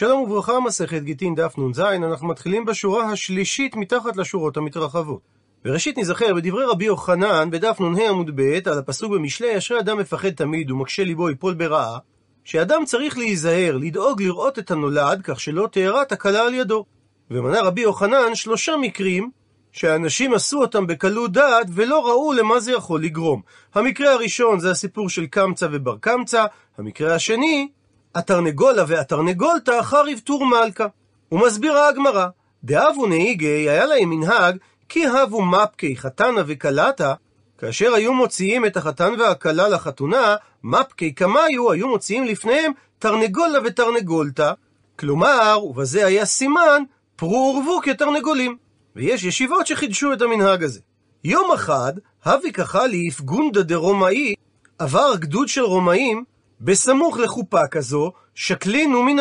שלום וברכה, מסכת גיטין דף נ"ז, אנחנו מתחילים בשורה השלישית מתחת לשורות המתרחבות. וראשית נזכר בדברי רבי יוחנן בדף נ"ה עמוד ב' על הפסוק במשלי, אשרי אדם מפחד תמיד ומקשה ליבו יפול ברעה, שאדם צריך להיזהר, לדאוג לראות את הנולד, כך שלא תארע תקלה על ידו. ומנה רבי יוחנן שלושה מקרים שאנשים עשו אותם בקלות דעת ולא ראו למה זה יכול לגרום. המקרה הראשון זה הסיפור של קמצא ובר קמצא, המקרה השני התרנגולה והתרנגולתא חריב טור מלכה. ומסבירה הגמרא, דאבו נהיגי היה להם מנהג כי הבו מפקי חתנה וכלתה, כאשר היו מוציאים את החתן והכלה לחתונה, מפקי קמיו היו מוציאים לפניהם תרנגולה ותרנגולתא, כלומר, ובזה היה סימן, פרו ורבו כתרנגולים. ויש ישיבות שחידשו את המנהג הזה. יום אחד, הבי כחליף גונדה דרומאי, עבר גדוד של רומאים בסמוך לחופה כזו, שקלינו מן.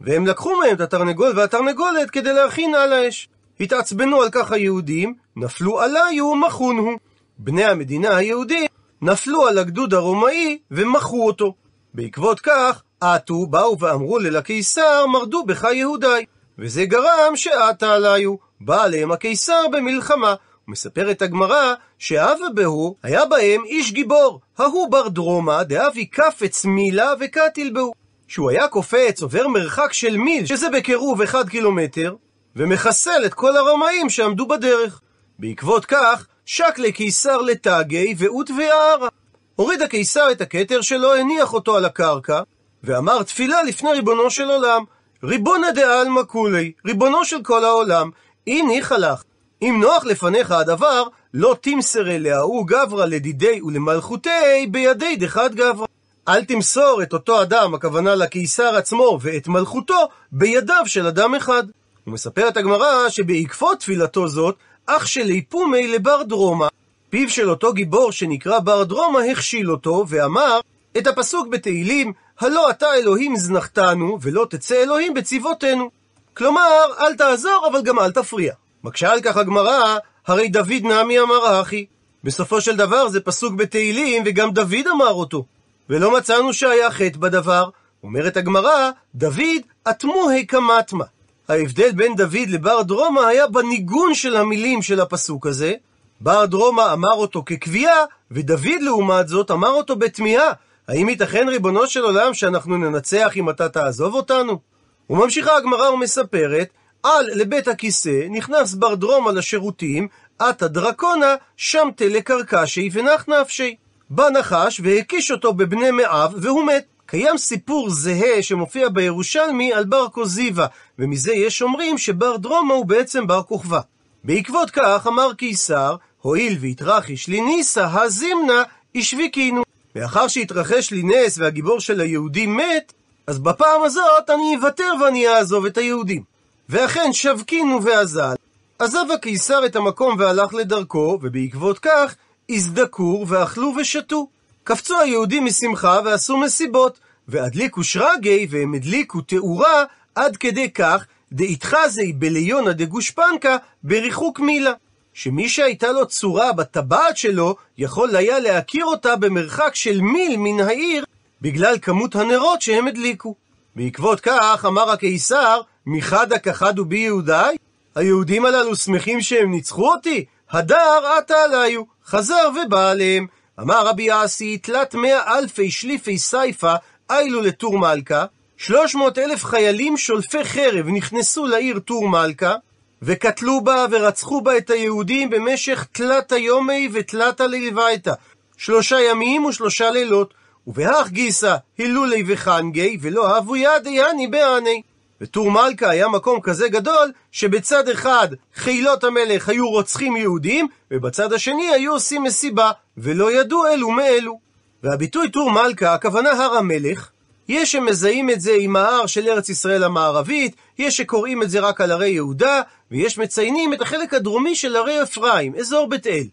והם לקחו מהם את התרנגול והתרנגולת כדי להכין על האש. התעצבנו על כך היהודים, נפלו עליו ומחון הוא. בני המדינה היהודים נפלו על הגדוד הרומאי ומחו אותו. בעקבות כך, עטו, באו ואמרו ללקיסר, מרדו בך יהודי. וזה גרם שעטה עליו. בא עליהם הקיסר במלחמה. ומספרת הגמרא שאבה בהו היה בהם איש גיבור, ההוא בר דרומא דאבי קפץ מילה וקטיל בהו. שהוא היה קופץ, עובר מרחק של מיל, שזה בקירוב אחד קילומטר, ומחסל את כל הרמאים שעמדו בדרך. בעקבות כך, שק לקיסר לתגי ואות וערה. הוריד הקיסר את הכתר שלו, הניח אותו על הקרקע, ואמר תפילה לפני ריבונו של עולם. ריבונה דעלמא כולי, ריבונו של כל העולם, הניחה לך. אם נוח לפניך הדבר, לא תמסר אליה הוא גברא לדידי ולמלכותי בידי דחד גברא. אל תמסור את אותו אדם, הכוונה לקיסר עצמו, ואת מלכותו בידיו של אדם אחד. ומספרת הגמרא שבעקבות תפילתו זאת, אח שלי פומי לבר דרומא, פיו של אותו גיבור שנקרא בר דרומא הכשיל אותו, ואמר את הפסוק בתהילים, הלא אתה אלוהים זנחתנו, ולא תצא אלוהים בצבאותינו. כלומר, אל תעזור, אבל גם אל תפריע. מקשה על כך הגמרא, הרי דוד נמי אמר אחי. בסופו של דבר זה פסוק בתהילים, וגם דוד אמר אותו. ולא מצאנו שהיה חטא בדבר. אומרת הגמרא, דוד אטמוהי קמטמה. ההבדל בין דוד לבר דרומא היה בניגון של המילים של הפסוק הזה. בר דרומא אמר אותו כקביעה, ודוד לעומת זאת אמר אותו בתמיהה. האם ייתכן ריבונו של עולם שאנחנו ננצח אם אתה תעזוב אותנו? וממשיכה הגמרא ומספרת על לבית הכיסא, נכנס בר דרומה לשירותים, עטה דרקונה, שם תלה קרקשי ונח נפשי. בא נחש והקיש אותו בבני מאב, והוא מת. קיים סיפור זהה שמופיע בירושלמי על בר כוזיבא, ומזה יש אומרים שבר דרומה הוא בעצם בר כוכבא. בעקבות כך אמר קיסר, הואיל והתרחיש לי ניסה, הזימנה, השביקינו. מאחר שהתרחש לי נס והגיבור של היהודים מת, אז בפעם הזאת אני אוותר ואני אעזוב את היהודים. ואכן שבקינו ואזל. עזב הקיסר את המקום והלך לדרכו, ובעקבות כך הזדקור ואכלו ושתו. קפצו היהודים משמחה ועשו מסיבות, והדליקו שרגי והם הדליקו תאורה עד כדי כך דאיתחזי בליונה דגושפנקה בריחוק מילה. שמי שהייתה לו צורה בטבעת שלו, יכול היה להכיר אותה במרחק של מיל מן העיר, בגלל כמות הנרות שהם הדליקו. בעקבות כך אמר הקיסר, מחדה כחדו בי יהודי? היהודים הללו שמחים שהם ניצחו אותי? הדר עתה עליו, חזר ובא עליהם. אמר רבי יעשי, תלת מאה אלפי שליפי סייפה, איילו לטור מלכה, שלוש מאות אלף חיילים שולפי חרב נכנסו לעיר טור מלכה, וקטלו בה ורצחו בה את היהודים במשך תלת היומי ותלת הללווייתא, שלושה ימים ושלושה לילות, ובהך גיסא הילולי וחנגי, ולא אבו ידי הני בעני. וטור מלכה היה מקום כזה גדול, שבצד אחד חילות המלך היו רוצחים יהודים, ובצד השני היו עושים מסיבה, ולא ידעו אלו מאלו. והביטוי טור מלכה, הכוונה הר המלך, יש שמזהים את זה עם ההר של ארץ ישראל המערבית, יש שקוראים את זה רק על הרי יהודה, ויש מציינים את החלק הדרומי של הרי אפרים, אזור בית אל.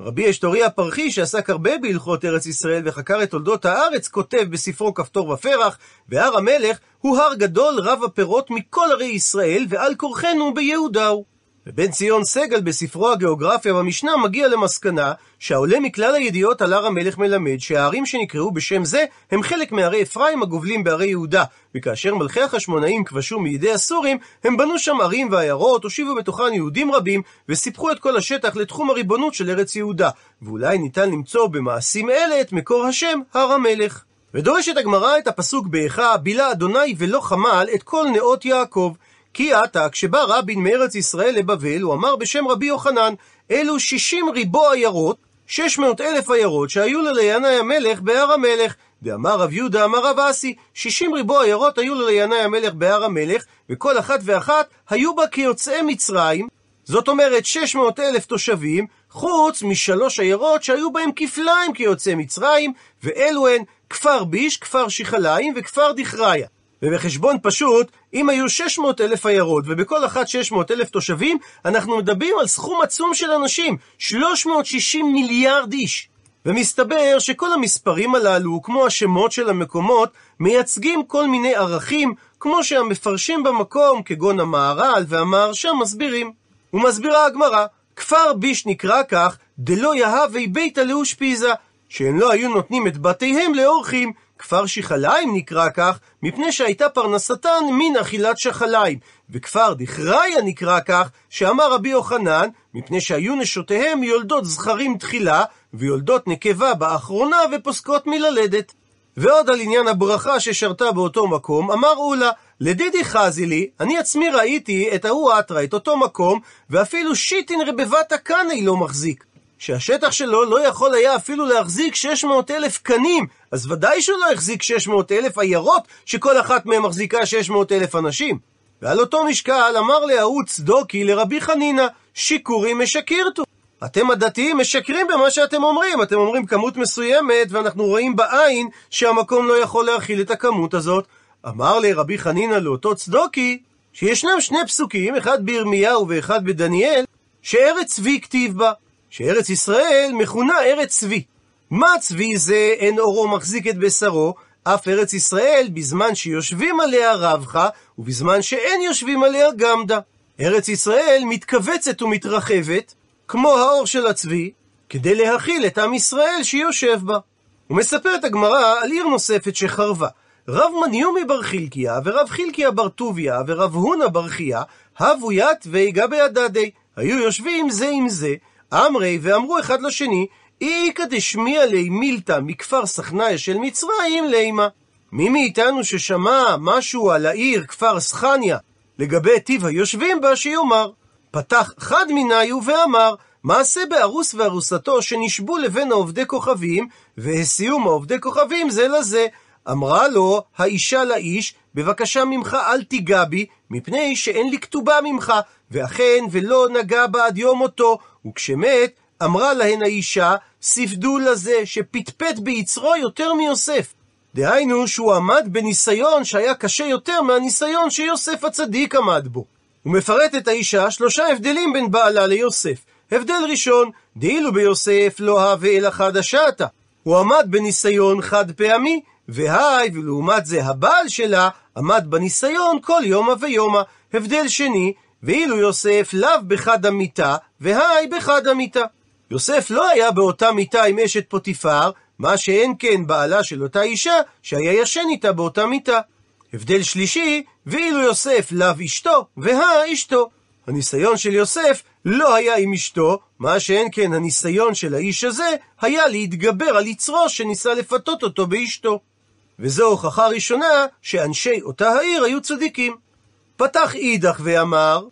רבי אשתורי הפרחי, שעסק הרבה בהלכות ארץ ישראל וחקר את תולדות הארץ, כותב בספרו כפתור ופרח, והר המלך הוא הר גדול רב הפירות מכל ערי ישראל, ועל כורחנו ביהודה הוא. ובן ציון סגל בספרו הגיאוגרפיה במשנה מגיע למסקנה שהעולה מכלל הידיעות על הר המלך מלמד שהערים שנקראו בשם זה הם חלק מערי אפרים הגובלים בערי יהודה וכאשר מלכי החשמונאים כבשו מידי הסורים הם בנו שם ערים ועיירות הושיבו בתוכן יהודים רבים וסיפחו את כל השטח לתחום הריבונות של ארץ יהודה ואולי ניתן למצוא במעשים אלה את מקור השם הר המלך. ודורשת הגמרא את הפסוק באיכה בילה אדוני ולא חמל את כל נאות יעקב כי עתה, כשבא רבין מארץ ישראל לבבל, הוא אמר בשם רבי יוחנן, אלו שישים ריבו עיירות, שש מאות אלף עיירות שהיו ללינאי המלך בהר המלך. ואמר רב יהודה, אמר רב אסי, שישים ריבו עיירות היו ללינאי המלך בהר המלך, וכל אחת ואחת היו בה כיוצאי מצרים, זאת אומרת שש מאות אלף תושבים, חוץ משלוש עיירות שהיו בהם כפליים כיוצאי מצרים, ואלו הן כפר ביש, כפר שיחליים וכפר דכריה. ובחשבון פשוט, אם היו 600 אלף עיירות ובכל אחת 600 אלף תושבים, אנחנו מדברים על סכום עצום של אנשים, 360 מיליארד איש. ומסתבר שכל המספרים הללו, כמו השמות של המקומות, מייצגים כל מיני ערכים, כמו שהמפרשים במקום, כגון המהר"ל והמהרש"ם, מסבירים. ומסבירה הגמרא, כפר ביש נקרא כך, דלא יהווה ביתא לאושפיזה, שהם לא היו נותנים את בתיהם לאורחים, כפר שיחליים נקרא כך, מפני שהייתה פרנסתן מן אכילת שחליים. וכפר דכריה נקרא כך, שאמר רבי יוחנן, מפני שהיו נשותיהם יולדות זכרים תחילה, ויולדות נקבה באחרונה ופוסקות מללדת. ועוד על עניין הברכה ששרתה באותו מקום, אמר אולה, לדידי חזי לי, אני עצמי ראיתי את ההוא אתרא, את אותו מקום, ואפילו שיטין רבבת הקנאי לא מחזיק. שהשטח שלו לא יכול היה אפילו להחזיק 600 אלף קנים, אז ודאי שהוא לא החזיק 600 אלף עיירות, שכל אחת מהן מחזיקה 600 אלף אנשים. ועל אותו משקל אמר להוא צדוקי לרבי חנינא, שיכורי משקירתו. אתם הדתיים משקרים במה שאתם אומרים, אתם אומרים כמות מסוימת, ואנחנו רואים בעין שהמקום לא יכול להכיל את הכמות הזאת. אמר לרבי חנינא לאותו צדוקי, שישנם שני פסוקים, אחד בירמיהו ואחד בדניאל, שארץ צבי כתיב בה. שארץ ישראל מכונה ארץ צבי. מה צבי זה אין אורו מחזיק את בשרו, אף ארץ ישראל בזמן שיושבים עליה רבחה, ובזמן שאין יושבים עליה גמדה. ארץ ישראל מתכווצת ומתרחבת, כמו האור של הצבי, כדי להכיל את עם ישראל שיושב בה. ומספרת הגמרא על עיר נוספת שחרבה. רב מניומי בר חילקיה, ורב חילקיה בר טוביה, ורב הונא בר חייא, הבו ית ויגע בידדי. היו יושבים זה עם זה, אמרי ואמרו אחד לשני, איכא דשמיע לי מילתא מכפר סכניה של מצרים לימה. מי מאיתנו ששמע משהו על העיר כפר סכניה לגבי טיב היושבים בה, שיאמר. פתח חד מניו ואמר, מעשה בארוס וארוסתו שנשבו לבין העובדי כוכבים, והסיעום העובדי כוכבים זה לזה. אמרה לו האישה לאיש, בבקשה ממך אל תיגע בי, מפני שאין לי כתובה ממך, ואכן ולא נגע בה עד יום מותו, וכשמת, אמרה להן האישה, ספדו לזה שפטפט ביצרו יותר מיוסף. דהיינו שהוא עמד בניסיון שהיה קשה יותר מהניסיון שיוסף הצדיק עמד בו. הוא מפרט את האישה שלושה הבדלים בין בעלה ליוסף. הבדל ראשון, דאילו ביוסף לא הווה אלא חדשתה. הוא עמד בניסיון חד פעמי, והי, ולעומת זה הבעל שלה, עמד בניסיון כל יומא ויומא. הבדל שני, ואילו יוסף לאו בחד המיטה, והי בחד המיטה. יוסף לא היה באותה מיטה עם אשת פוטיפר, מה שאין כן בעלה של אותה אישה, שהיה ישן איתה באותה מיטה. הבדל שלישי, ואילו יוסף לאו אשתו, והא אשתו. הניסיון של יוסף לא היה עם אשתו, מה שאין כן הניסיון של האיש הזה, היה להתגבר על יצרו שניסה לפתות אותו באשתו. וזו הוכחה ראשונה שאנשי אותה העיר היו צדיקים. פתח אידך ואמר,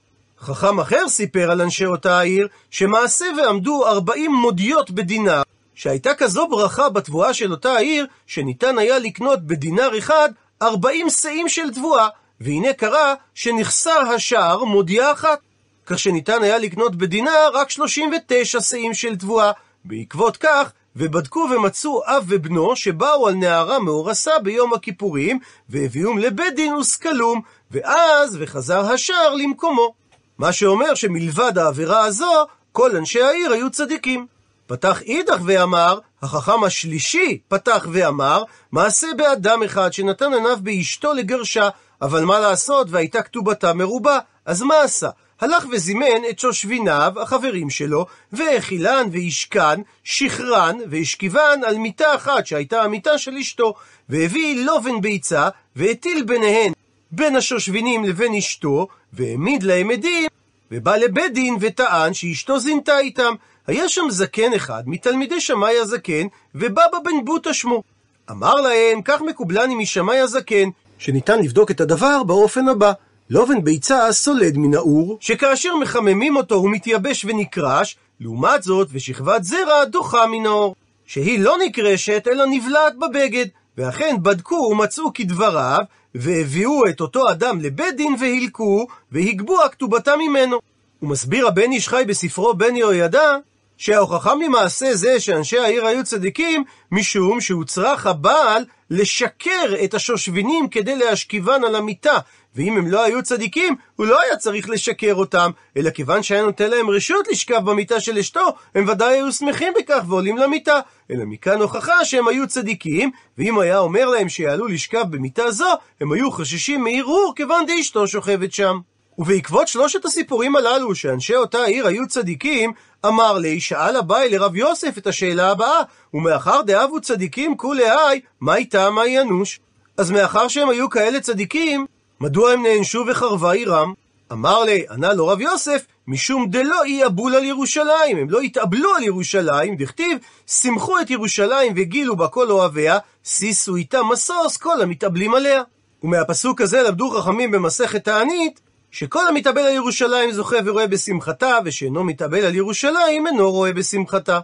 חכם אחר סיפר על אנשי אותה העיר, שמעשה ועמדו ארבעים מודיות בדינר, שהייתה כזו ברכה בתבואה של אותה העיר, שניתן היה לקנות בדינר אחד ארבעים שאים של תבואה, והנה קרה שנחסר השער מודיעה אחת. כך שניתן היה לקנות בדינר רק 39 שאים של תבואה. בעקבות כך, ובדקו ומצאו אב ובנו שבאו על נערה מאורסה ביום הכיפורים, והביאום לבית דין וסקלום, ואז וחזר השער למקומו. מה שאומר שמלבד העבירה הזו, כל אנשי העיר היו צדיקים. פתח אידך ואמר, החכם השלישי פתח ואמר, מעשה באדם אחד שנתן עיניו באשתו לגרשה, אבל מה לעשות והייתה כתובתה מרובה, אז מה עשה? הלך וזימן את שושביניו, החברים שלו, והאכילן והשכן, שחרן והשכיבן על מיטה אחת שהייתה המיטה של אשתו, והביא לובן ביצה, והטיל ביניהן בין השושבינים לבין אשתו, והעמיד להם עדים, ובא לבית דין וטען שאשתו זינתה איתם. היה שם זקן אחד מתלמידי שמאי הזקן, ובבא בן בוטה שמו. אמר להם, כך מקובלני משמאי הזקן, שניתן לבדוק את הדבר באופן הבא. לובן ביצה סולד מן האור, שכאשר מחממים אותו הוא מתייבש ונקרש, לעומת זאת, ושכבת זרע דוחה מן האור, שהיא לא נקרשת, אלא נבלעת בבגד, ואכן בדקו ומצאו כדבריו, והביאו את אותו אדם לבית דין והילקו, והגבו הכתובתה ממנו. ומסביר הבן איש חי בספרו בן יהוידע, שההוכחה ממעשה זה שאנשי העיר היו צדיקים, משום שהוצרך הבעל לשקר את השושבינים כדי להשכיבן על המיטה, ואם הם לא היו צדיקים, הוא לא היה צריך לשקר אותם, אלא כיוון שהיה נותן להם רשות לשכב במיטה של אשתו, הם ודאי היו שמחים בכך ועולים למיטה. אלא מכאן הוכחה שהם היו צדיקים, ואם היה אומר להם שיעלו לשכב במיטה זו, הם היו חששים מערעור כיוון דאשתו שוכבת שם. ובעקבות שלושת הסיפורים הללו, שאנשי אותה עיר היו צדיקים, אמר לי, שאל אביי לרב יוסף את השאלה הבאה, ומאחר דאבו צדיקים כולי היי, מה איתם מה ינוש? אז מאחר שהם היו כאלה צדיקים, מדוע הם נענשו וחרבה עירם? אמר לי, ענה לו רב יוסף, משום דלא יאבול על ירושלים, הם לא התאבלו על ירושלים, דכתיב, שמחו את ירושלים וגילו בה כל אוהביה, שישו איתה משוש כל המתאבלים עליה. ומהפסוק הזה למדו חכמים במסכת תענית, שכל המתאבל על ירושלים זוכה ורואה בשמחתה, ושאינו מתאבל על ירושלים אינו רואה בשמחתה.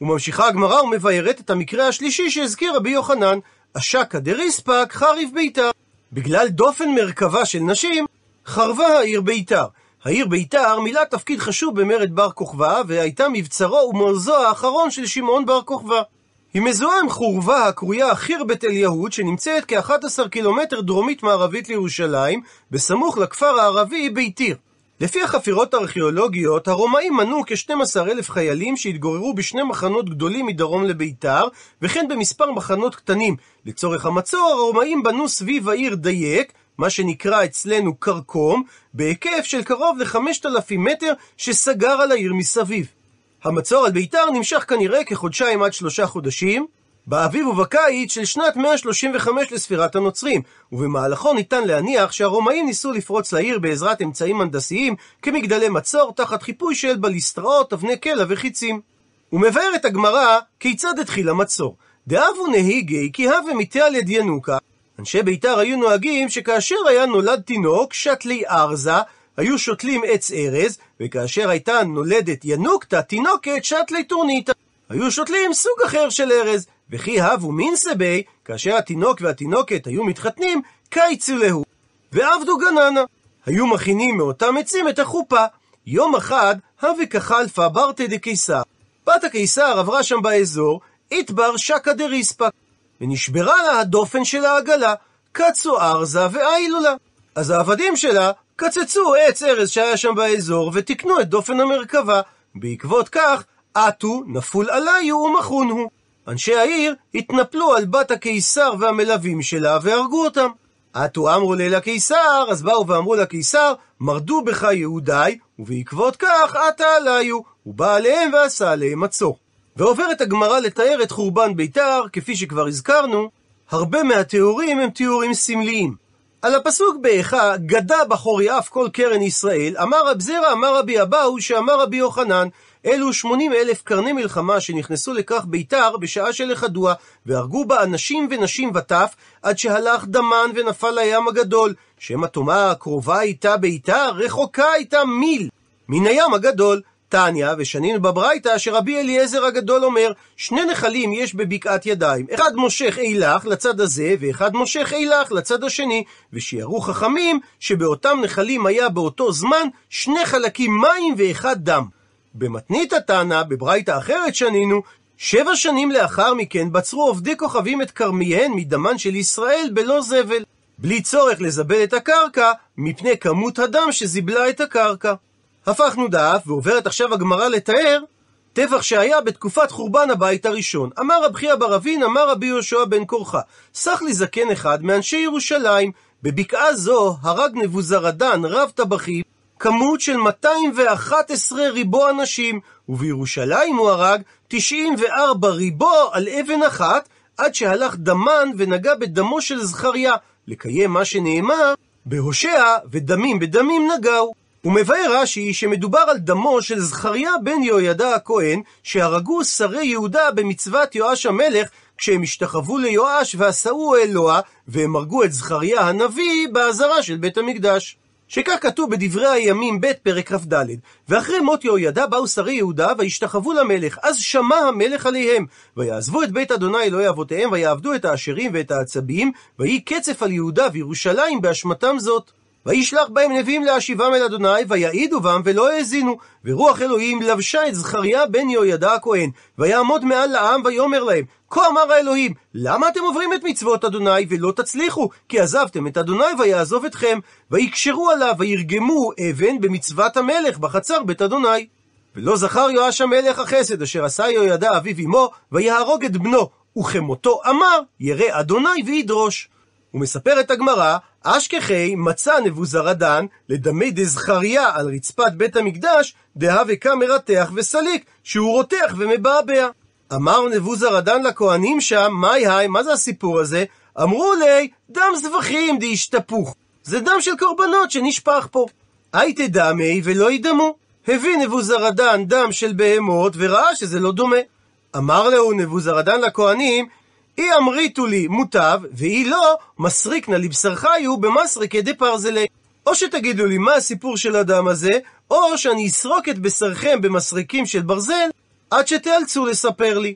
וממשיכה הגמרא ומביירת את המקרה השלישי שהזכיר רבי יוחנן, אשקא דריספק חריף ביתר. בגלל דופן מרכבה של נשים, חרבה העיר ביתר. העיר ביתר מילא תפקיד חשוב במרד בר כוכבא, והייתה מבצרו ומעוזו האחרון של שמעון בר כוכבא. היא מזוהה עם חורבה הקרויה חירבת אל יהוד, שנמצאת כ-11 קילומטר דרומית מערבית לירושלים, בסמוך לכפר הערבי ביתיר. לפי החפירות הארכיאולוגיות, הרומאים מנו כ-12 אלף חיילים שהתגוררו בשני מחנות גדולים מדרום לביתר, וכן במספר מחנות קטנים. לצורך המצור, הרומאים בנו סביב העיר דייק, מה שנקרא אצלנו כרכום, בהיקף של קרוב ל-5,000 מטר שסגר על העיר מסביב. המצור על ביתר נמשך כנראה כחודשיים עד שלושה חודשים, באביב ובקיץ של שנת 135 לספירת הנוצרים, ובמהלכו ניתן להניח שהרומאים ניסו לפרוץ לעיר בעזרת אמצעים הנדסיים כמגדלי מצור תחת חיפוי של בליסטראות, אבני קלע וחיצים. ומבארת הגמרא כיצד התחיל המצור. דאבו נהיגי כי הווה מתעל יד ינוקה. אנשי ביתר היו נוהגים שכאשר היה נולד תינוק, שתלי ארזה, היו שותלים עץ ארז, וכאשר הייתה נולדת ינוקתא, תינוקת שתלי טורניתא. היו שותלים סוג אחר של ארז, וכי הבו מינסה בי, כאשר התינוק והתינוקת היו מתחתנים, קייצו להו. ועבדו גננה. היו מכינים מאותם עצים את החופה. יום אחד, הווה כחלפה ברטה דקיסר. בת הקיסר עברה שם באזור, איתבר שקא דריספק. ונשברה לה הדופן של העגלה, קצו ארזה ואיילו לה. אז העבדים שלה קצצו עץ ארז שהיה שם באזור ותיקנו את דופן המרכבה. בעקבות כך, עטו, נפול עליו ומחון הוא. אנשי העיר התנפלו על בת הקיסר והמלווים שלה והרגו אותם. עטו אמרו ליל הקיסר, אז באו ואמרו לקיסר, מרדו בך יהודי, ובעקבות כך עטה עליו, הוא בא עליהם ועשה עליהם מצור. ועוברת הגמרא לתאר את חורבן ביתר, כפי שכבר הזכרנו, הרבה מהתיאורים הם תיאורים סמליים. על הפסוק באיכה, גדה בחורי אף כל קרן ישראל, אמר רב זרע, אמר רבי אבאו, שאמר רבי יוחנן, אלו שמונים אלף קרני מלחמה שנכנסו לכך ביתר בשעה של החדוע, והרגו בה אנשים ונשים וטף, עד שהלך דמן ונפל לים הגדול, שמא תאמר קרובה הייתה ביתר, רחוקה הייתה מיל מן הים הגדול. תניא, ושנינו בברייתא, שרבי אליעזר הגדול אומר, שני נחלים יש בבקעת ידיים, אחד מושך אילך לצד הזה, ואחד מושך אילך לצד השני, ושיערו חכמים שבאותם נחלים היה באותו זמן שני חלקים מים ואחד דם. במתנית התנא, בברייתא אחרת שנינו, שבע שנים לאחר מכן בצרו עובדי כוכבים את כרמיהן מדמן של ישראל בלא זבל, בלי צורך לזבל את הקרקע, מפני כמות הדם שזיבלה את הקרקע. הפכנו דף, ועוברת עכשיו הגמרא לתאר טבח שהיה בתקופת חורבן הבית הראשון. אמר רב חייא בר אבין, אמר רבי יהושע בן קורחה, סח לי זקן אחד מאנשי ירושלים, בבקעה זו הרג נבוזרדן רב טבחים, כמות של 211 ריבו אנשים, ובירושלים הוא הרג 94 ריבו על אבן אחת, עד שהלך דמן ונגע בדמו של זכריה, לקיים מה שנאמר בהושע ודמים בדמים נגעו. ומבאר רש"י שמדובר על דמו של זכריה בן יהוידע הכהן, שהרגו שרי יהודה במצוות יואש המלך, כשהם השתחוו ליואש ועשאו אלוה, והם הרגו את זכריה הנביא באזהרה של בית המקדש. שכך כתוב בדברי הימים ב' פרק כ"ד ואחרי מות יהוידע באו שרי יהודה וישתחוו למלך אז שמע המלך עליהם ויעזבו את בית אדוני אלוהי אבותיהם ויעבדו את האשרים ואת העצבים ויהי קצף על יהודה וירושלים באשמתם זאת וישלח בהם נביאים להשיבם אל אדוני, ויעידו בם ולא האזינו. ורוח אלוהים לבשה את זכריה בן יהוידע הכהן, ויעמוד מעל לעם ויאמר להם, כה אמר האלוהים, למה אתם עוברים את מצוות אדוני ולא תצליחו? כי עזבתם את אדוני ויעזוב אתכם. ויקשרו עליו וירגמו אבן במצוות המלך בחצר בית אדוני. ולא זכר יואש המלך החסד אשר עשה יהוידע אביו אמו, ויהרוג את בנו, וכמותו אמר, ירא אדוני וידרוש. ומספרת הגמרא, אשכחי מצא נבוזרדן לדמי דזכריה על רצפת בית המקדש, דהווה מרתח וסליק, שהוא רותח ומבעבע. אמר נבוזרדן לכהנים שם, מאי היי, מה זה הסיפור הזה? אמרו לי, דם זבחים דהשתפוך. זה דם של קורבנות שנשפך פה. הייתי דמי ולא ידמו. הביא נבוזרדן דם של בהמות וראה שזה לא דומה. אמר לו נבוזרדן לכהנים, אי אמריתו לי מוטב, ואי לא, מסריק נא לבשרכיו במסריקי דפרזלי. או שתגידו לי מה הסיפור של הדם הזה, או שאני אסרוק את בשרכם במסריקים של ברזל, עד שתיאלצו לספר לי.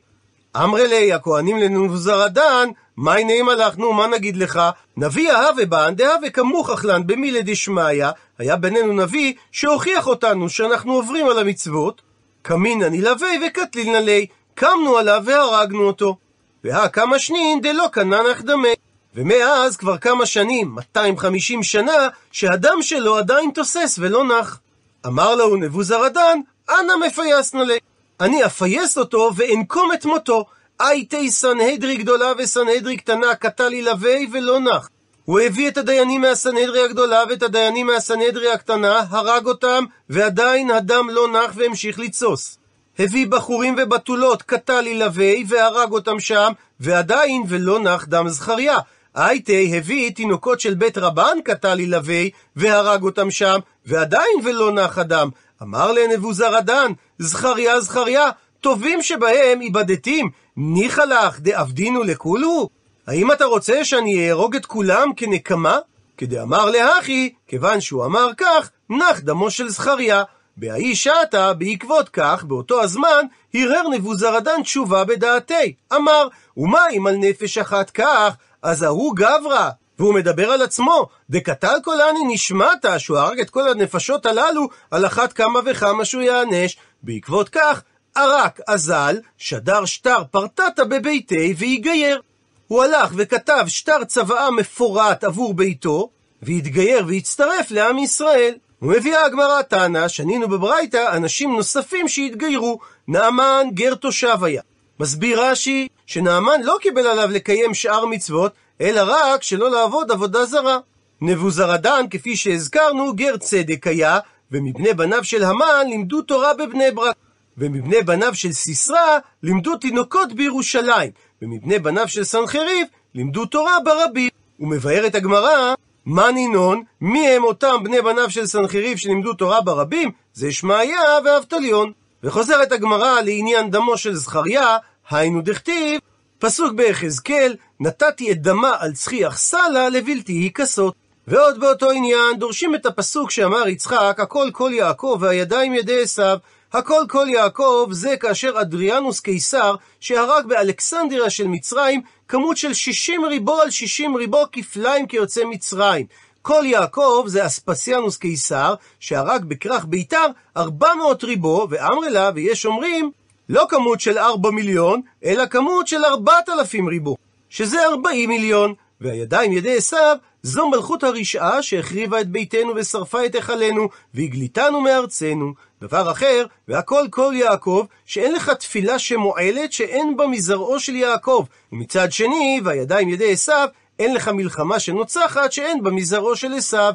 אמרי לי, הכהנים לנבוזרדן, מי נעימה הלכנו, מה נגיד לך? נביא אהבה בן דהווה כמוכח לן במילי דשמיא, היה בינינו נביא שהוכיח אותנו שאנחנו עוברים על המצוות, קמינא נלווה וקטלילנא לי, קמנו עליו והרגנו אותו. והא כמה שנין דלא כננך דמי. ומאז כבר כמה שנים, 250 שנה, שהדם שלו עדיין תוסס ולא נח. אמר לו נבוזרדן, אנא מפייסנה לי. אני אפייס אותו ואנקום את מותו. הייתי סנהדרי גדולה וסנהדרי קטנה, קטל ילווה ולא נח. הוא הביא את הדיינים מהסנהדרי הגדולה ואת הדיינים מהסנהדרי הקטנה, הרג אותם, ועדיין הדם לא נח והמשיך לתסוס. הביא בחורים ובתולות, קטל ילווה והרג אותם שם, ועדיין ולא נח דם זכריה. הייתי הביא תינוקות של בית רבן קטל ילווה והרג אותם שם, ועדיין ולא נח הדם. אמר לנבוזרדן, זכריה זכריה, טובים שבהם איבדתים, ניחא לך דאבדינו לכולו? האם אתה רוצה שאני אהרוג את כולם כנקמה? כדאמר להכי, כיוון שהוא אמר כך, נח דמו של זכריה. בהאי שעתה, בעקבות כך, באותו הזמן, הרהר נבוזרדן תשובה בדעתי. אמר, ומה אם על נפש אחת כך, אז ההוא גברא. והוא מדבר על עצמו, דקתל קולני נשמעת, שהוא הרג את כל הנפשות הללו, על אחת כמה וכמה שהוא יענש. בעקבות כך, ערק אזל, שדר שטר פרטטה בביתי ויגייר. הוא הלך וכתב שטר צוואה מפורט עבור ביתו, והתגייר והצטרף לעם ישראל. ומביאה הגמרא טענה, שנינו בברייתא אנשים נוספים שהתגיירו, נעמן גר תושב היה. מסביר רש"י שנעמן לא קיבל עליו לקיים שאר מצוות, אלא רק שלא לעבוד עבודה זרה. נבוזרדן, כפי שהזכרנו, גר צדק היה, ומבני בניו של המן לימדו תורה בבני ברק. ומבני בניו של סיסרא לימדו תינוקות בירושלים, ומבני בניו של סנחריב לימדו תורה ברבים. ומבארת הגמרא מה נינון? מי הם אותם בני בניו של סנחריב שלימדו תורה ברבים? זה שמעיה ואבטליון. וחוזרת הגמרא לעניין דמו של זכריה, היינו דכתיב, פסוק ביחזקאל, נתתי את דמה על צחיח סלה לבלתי היכסות. ועוד באותו עניין, דורשים את הפסוק שאמר יצחק, הכל כל יעקב והידיים ידי עשיו. הכל כל יעקב זה כאשר אדריאנוס קיסר, שהרג באלכסנדריה של מצרים, כמות של 60 ריבו על 60 ריבו כפליים כיוצא מצרים. כל יעקב זה אספסיאנוס קיסר, שהרג בכרך ביתר 400 ריבו, ואמרי לה, ויש אומרים, לא כמות של 4 מיליון, אלא כמות של 4,000 ריבו, שזה 40 מיליון, והידיים ידי עשיו, זו מלכות הרשעה שהחריבה את ביתנו ושרפה את היכלנו, והגליתנו מארצנו. דבר אחר, והכל כל יעקב, שאין לך תפילה שמועלת שאין בה מזרעו של יעקב. ומצד שני, והידיים ידי עשיו, אין לך מלחמה שנוצחת שאין בה מזרעו של עשיו.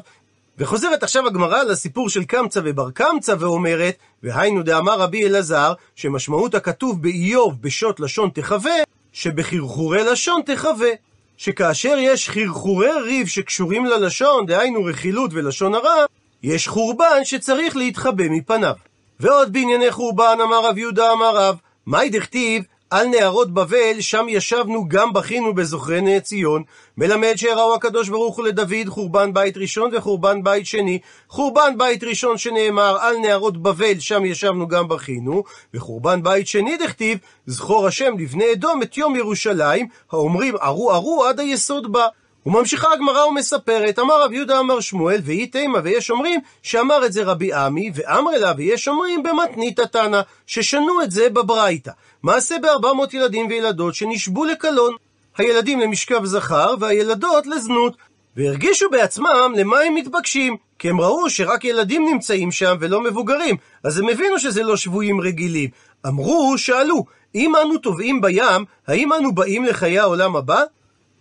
וחוזרת עכשיו הגמרא לסיפור של קמצא ובר קמצא ואומרת, והיינו דאמר רבי אלעזר, שמשמעות הכתוב באיוב בשוט לשון תחווה, שבחרחורי לשון תחווה. שכאשר יש חרחורי ריב שקשורים ללשון, דהיינו רכילות ולשון הרע, יש חורבן שצריך להתחבא מפניו. ועוד בענייני חורבן אמר רב יהודה אמר רב, מאי דכתיב על נהרות בבל, שם ישבנו גם בכינו בזוכרי נאה ציון, מלמד שהראו הקדוש ברוך הוא לדוד חורבן בית ראשון וחורבן בית שני. חורבן בית ראשון שנאמר על נהרות בבל, שם ישבנו גם בכינו, וחורבן בית שני דכתיב, זכור השם לבני אדום את יום ירושלים, האומרים ערו ערו עד היסוד בה. וממשיכה הגמרא ומספרת, אמר רב יהודה אמר שמואל, ואי תימה, ויש אומרים שאמר את זה רבי עמי, ואמר אליו, ויש אומרים במתנית התנא, ששנו את זה בברייתא. מעשה בארבע מאות ילדים וילדות שנשבו לקלון. הילדים למשכב זכר, והילדות לזנות. והרגישו בעצמם למה הם מתבקשים, כי הם ראו שרק ילדים נמצאים שם ולא מבוגרים, אז הם הבינו שזה לא שבויים רגילים. אמרו, שאלו, אם אנו טובעים בים, האם אנו באים לחיי העולם הבא?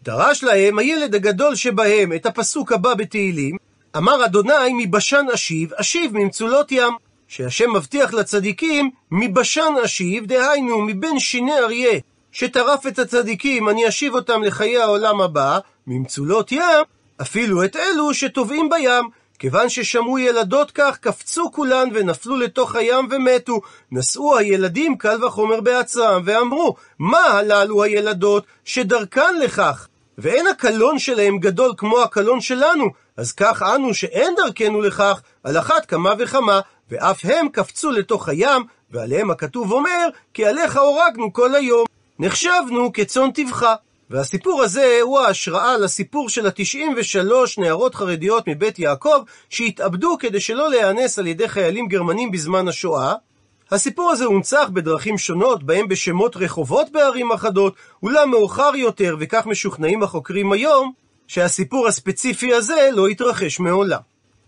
דרש להם הילד הגדול שבהם את הפסוק הבא בתהילים, אמר אדוני מבשן אשיב, אשיב ממצולות ים. שהשם מבטיח לצדיקים, מבשן אשיב, דהיינו מבין שיני אריה, שטרף את הצדיקים, אני אשיב אותם לחיי העולם הבא, ממצולות ים, אפילו את אלו שטובעים בים. כיוון ששמעו ילדות כך, קפצו כולן ונפלו לתוך הים ומתו. נשאו הילדים קל וחומר בעצרם, ואמרו, מה הללו הילדות שדרכן לכך? ואין הקלון שלהם גדול כמו הקלון שלנו, אז כך אנו שאין דרכנו לכך, על אחת כמה וכמה, ואף הם קפצו לתוך הים, ועליהם הכתוב אומר, כי עליך הורגנו כל היום. נחשבנו כצאן טבחה. והסיפור הזה הוא ההשראה לסיפור של ה-93 נערות חרדיות מבית יעקב שהתאבדו כדי שלא להיאנס על ידי חיילים גרמנים בזמן השואה. הסיפור הזה הונצח בדרכים שונות, בהם בשמות רחובות בערים אחדות, אולם מאוחר יותר, וכך משוכנעים החוקרים היום, שהסיפור הספציפי הזה לא התרחש מעולם.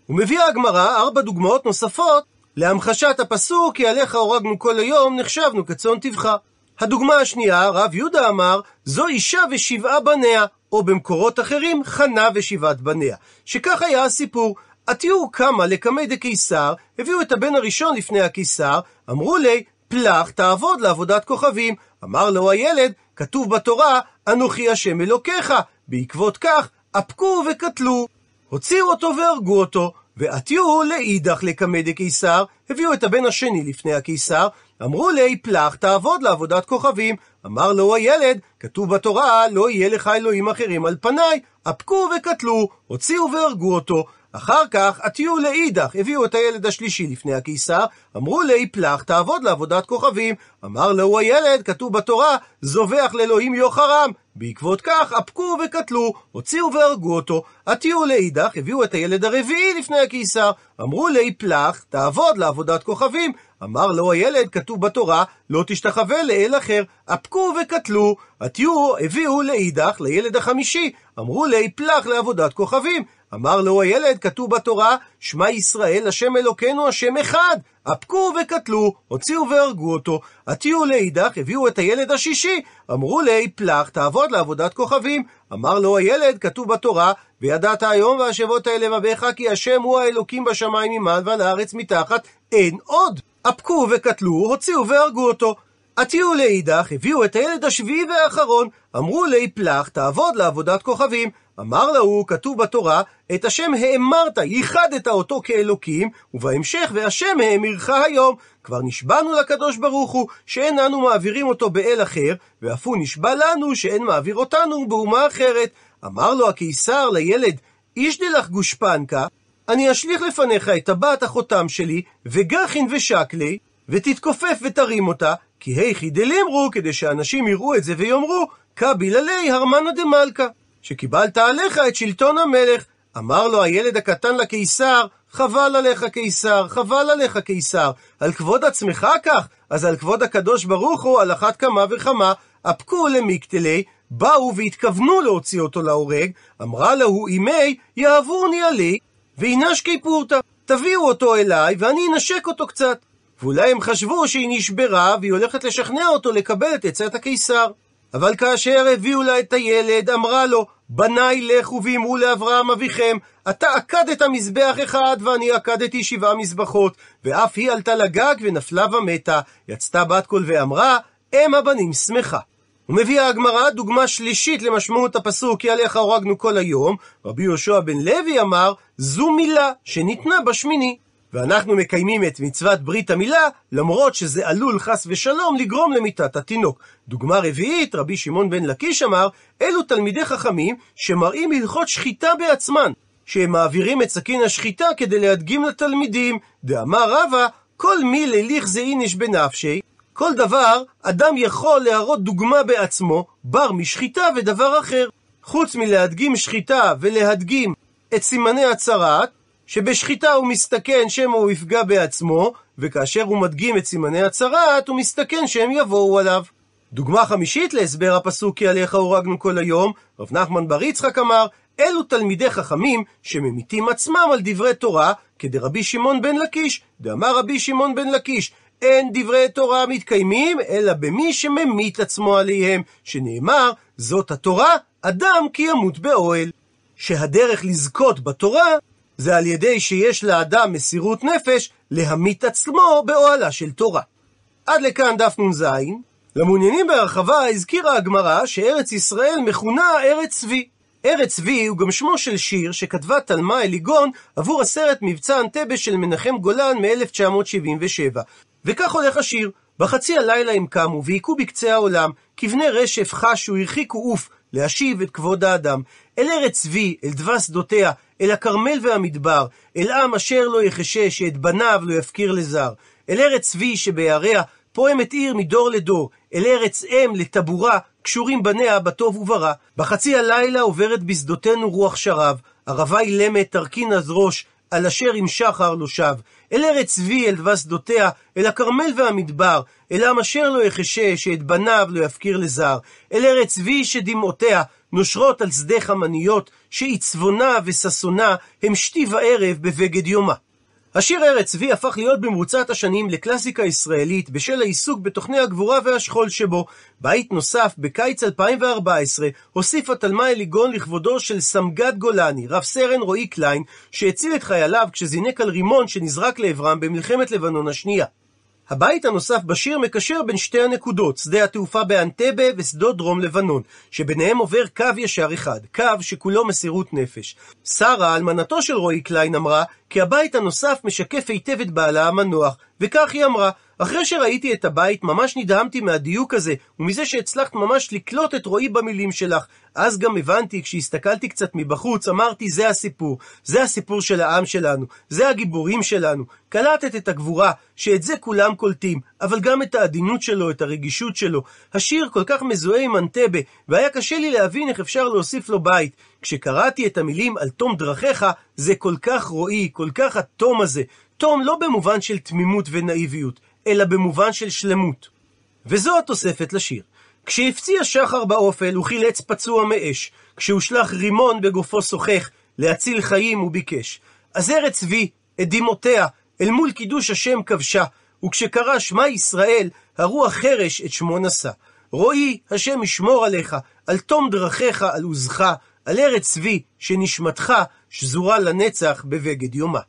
ומביאה הגמרא ארבע דוגמאות נוספות להמחשת הפסוק כי עליך הורגנו כל היום, נחשבנו כצאן טבחה. הדוגמה השנייה, רב יהודה אמר, זו אישה ושבעה בניה, או במקורות אחרים, חנה ושבעת בניה. שכך היה הסיפור. התיאור קמה לקמי דקיסר, הביאו את הבן הראשון לפני הקיסר, אמרו לי, פלח תעבוד לעבודת כוכבים. אמר לו הילד, כתוב בתורה, אנוכי השם אלוקיך. בעקבות כך, אפקו וקטלו. הוציאו אותו והרגו אותו. ועטיו לאידך לקמא דקיסר, הביאו את הבן השני לפני הקיסר, אמרו לי, פלח תעבוד לעבודת כוכבים. אמר לו הילד, כתוב בתורה, לא יהיה לך אלוהים אחרים על פניי. אפקו וקטלו, הוציאו והרגו אותו. אחר כך, עטיו לאידך, הביאו את הילד השלישי לפני הקיסר, אמרו לי, פלח תעבוד לעבודת כוכבים. אמר לו הילד, כתוב בתורה, זובח לאלוהים יוחרם. בעקבות כך, אפקו וקטלו, הוציאו והרגו אותו. עטיו לאידך, הביאו את הילד הרביעי לפני הקיסר. אמרו לי, פלח, תעבוד לעבודת כוכבים. אמר לו הילד, כתוב בתורה, לא תשתחווה לאל אחר. אפקו וקטלו. עטיו הביאו לאידך, לילד החמישי. אמרו לי, פלח לעבודת כוכבים. אמר לו הילד, כתוב בתורה, שמע ישראל, השם אלוקינו, השם אחד. אפקו וקטלו, הוציאו והרגו אותו. עטיו לאידך, הביאו את הילד השישי. אמרו לי, פלח, תעבוד לעבודת כוכבים. אמר לו הילד, כתוב בתורה, וידעת היום והשבות האלה לבביך, כי השם הוא האלוקים בשמיים ממעל ועל הארץ מתחת, אין עוד. אפקו וקטלו, הוציאו והרגו אותו. עטיו לאידך, הביאו את הילד השביעי והאחרון, אמרו לי פלח, תעבוד לעבודת כוכבים. אמר להוא, כתוב בתורה, את השם האמרת, ייחדת אותו כאלוקים, ובהמשך, והשם האמירך היום. כבר נשבענו לקדוש ברוך הוא, שאין אנו מעבירים אותו באל אחר, ואף הוא נשבע לנו שאין מעביר אותנו באומה אחרת. אמר לו הקיסר לילד, איש דלך גושפנקה, אני אשליך לפניך את טבעת החותם שלי, וגחין ושקלי, ותתכופף ותרים אותה, כי היכי דלימרו, כדי שאנשים יראו את זה ויאמרו, קביל עלי הרמנא דמלכה, שקיבלת עליך את שלטון המלך. אמר לו הילד הקטן לקיסר, חבל עליך קיסר, חבל עליך קיסר, על כבוד עצמך כך, אז על כבוד הקדוש ברוך הוא על אחת כמה וכמה, אפקו למיקטלי, באו והתכוונו להוציא אותו להורג, אמרה להו אמי, יאהבוני עלי, וינשקי פורתא, תביאו אותו אליי ואני אנשק אותו קצת. ואולי הם חשבו שהיא נשברה והיא הולכת לשכנע אותו לקבל את עצת הקיסר. אבל כאשר הביאו לה את הילד, אמרה לו, בניי לכו ואמרו לאברהם אביכם, אתה עקדת מזבח אחד ואני עקדתי שבעה מזבחות, ואף היא עלתה לגג ונפלה ומתה. יצתה בת קול ואמרה, אם הבנים שמחה. ומביאה הגמרא דוגמה שלישית למשמעות הפסוק כי עליך הורגנו כל היום. רבי יהושע בן לוי אמר, זו מילה שניתנה בשמיני. ואנחנו מקיימים את מצוות ברית המילה, למרות שזה עלול חס ושלום לגרום למיתת התינוק. דוגמה רביעית, רבי שמעון בן לקיש אמר, אלו תלמידי חכמים שמראים הלכות שחיטה בעצמן, שהם מעבירים את סכין השחיטה כדי להדגים לתלמידים. דאמר רבא, כל מי לליך זה איניש בנפשי, כל דבר, אדם יכול להראות דוגמה בעצמו, בר משחיטה ודבר אחר. חוץ מלהדגים שחיטה ולהדגים את סימני הצרעת, שבשחיטה הוא מסתכן שמא הוא יפגע בעצמו, וכאשר הוא מדגים את סימני הצרעת, הוא מסתכן שהם יבואו עליו. דוגמה חמישית להסבר הפסוק כי עליך הורגנו כל היום, רב נחמן בר יצחק אמר, אלו תלמידי חכמים שממיתים עצמם על דברי תורה, כדרבי שמעון בן לקיש. דאמר רבי שמעון בן לקיש, אין דברי תורה מתקיימים, אלא במי שממית עצמו עליהם, שנאמר, זאת התורה, אדם כי ימות באוהל. שהדרך לזכות בתורה זה על ידי שיש לאדם מסירות נפש להמית עצמו באוהלה של תורה. עד לכאן דף נ"ז. למעוניינים בהרחבה הזכירה הגמרא שארץ ישראל מכונה ארץ צבי. ארץ צבי הוא גם שמו של שיר שכתבה תלמה אליגון עבור הסרט מבצע אנטבה של מנחם גולן מ-1977. וכך הולך השיר: בחצי הלילה הם קמו והיכו בקצה העולם, כבני רשף חשו, הרחיקו עוף, להשיב את כבוד האדם. אל ארץ צבי, אל דבש שדותיה, אל הכרמל והמדבר, אל עם אשר לא יחשש, שאת בניו לא יפקיר לזר. אל ארץ צבי שבהריה, פועמת עיר מדור לדור, אל ארץ אם לטבורה, קשורים בניה בטוב וברע. בחצי הלילה עוברת בשדותינו רוח שרב, ערבה אילמת תרכין אז ראש, על אשר עם שחר לא שב. אל ארץ צבי, אל דבש שדותיה, אל הכרמל והמדבר, אל עם אשר לא יחשה, שאת בניו לא יפקיר לזר. אל ארץ צבי שדמעותיה, נושרות על שדה חמניות, שעצבונה וששונה הם שתי וערב בבגד יומה. השיר ארץ צבי הפך להיות במרוצת השנים לקלאסיקה ישראלית בשל העיסוק בתוכני הגבורה והשכול שבו. בית נוסף, בקיץ 2014, הוסיפה תלמה אליגון לכבודו של סמג"ד גולני, רב סרן רועי קליין, שהציל את חייליו כשזינק על רימון שנזרק לעברם במלחמת לבנון השנייה. הבית הנוסף בשיר מקשר בין שתי הנקודות, שדה התעופה באנטבה ושדות דרום לבנון, שביניהם עובר קו ישר אחד, קו שכולו מסירות נפש. שרה, אלמנתו של רועי קליין, אמרה כי הבית הנוסף משקף היטב את בעלה המנוח, וכך היא אמרה, אחרי שראיתי את הבית, ממש נדהמתי מהדיוק הזה, ומזה שהצלחת ממש לקלוט את רועי במילים שלך. אז גם הבנתי, כשהסתכלתי קצת מבחוץ, אמרתי, זה הסיפור. זה הסיפור של העם שלנו. זה הגיבורים שלנו. קלטת את הגבורה, שאת זה כולם קולטים, אבל גם את העדינות שלו, את הרגישות שלו. השיר כל כך מזוהה עם אנטבה, והיה קשה לי להבין איך אפשר להוסיף לו בית. כשקראתי את המילים על תום דרכיך, זה כל כך רועי, כל כך התום הזה. תום לא במובן של תמימות ונאיביות, אלא במובן של שלמות. וזו התוספת לשיר. כשהפציע שחר באופל, הוא חילץ פצוע מאש. כשהושלך רימון בגופו שוחך, להציל חיים הוא ביקש. אז ארץ צבי, את דמעותיה, אל מול קידוש השם כבשה, וכשקרא שמע ישראל, הרוח חרש את שמו נשא. רועי, השם ישמור עליך, על תום דרכיך, על עוזך, על ארץ צבי, שנשמתך שזורה לנצח בבגד יומה.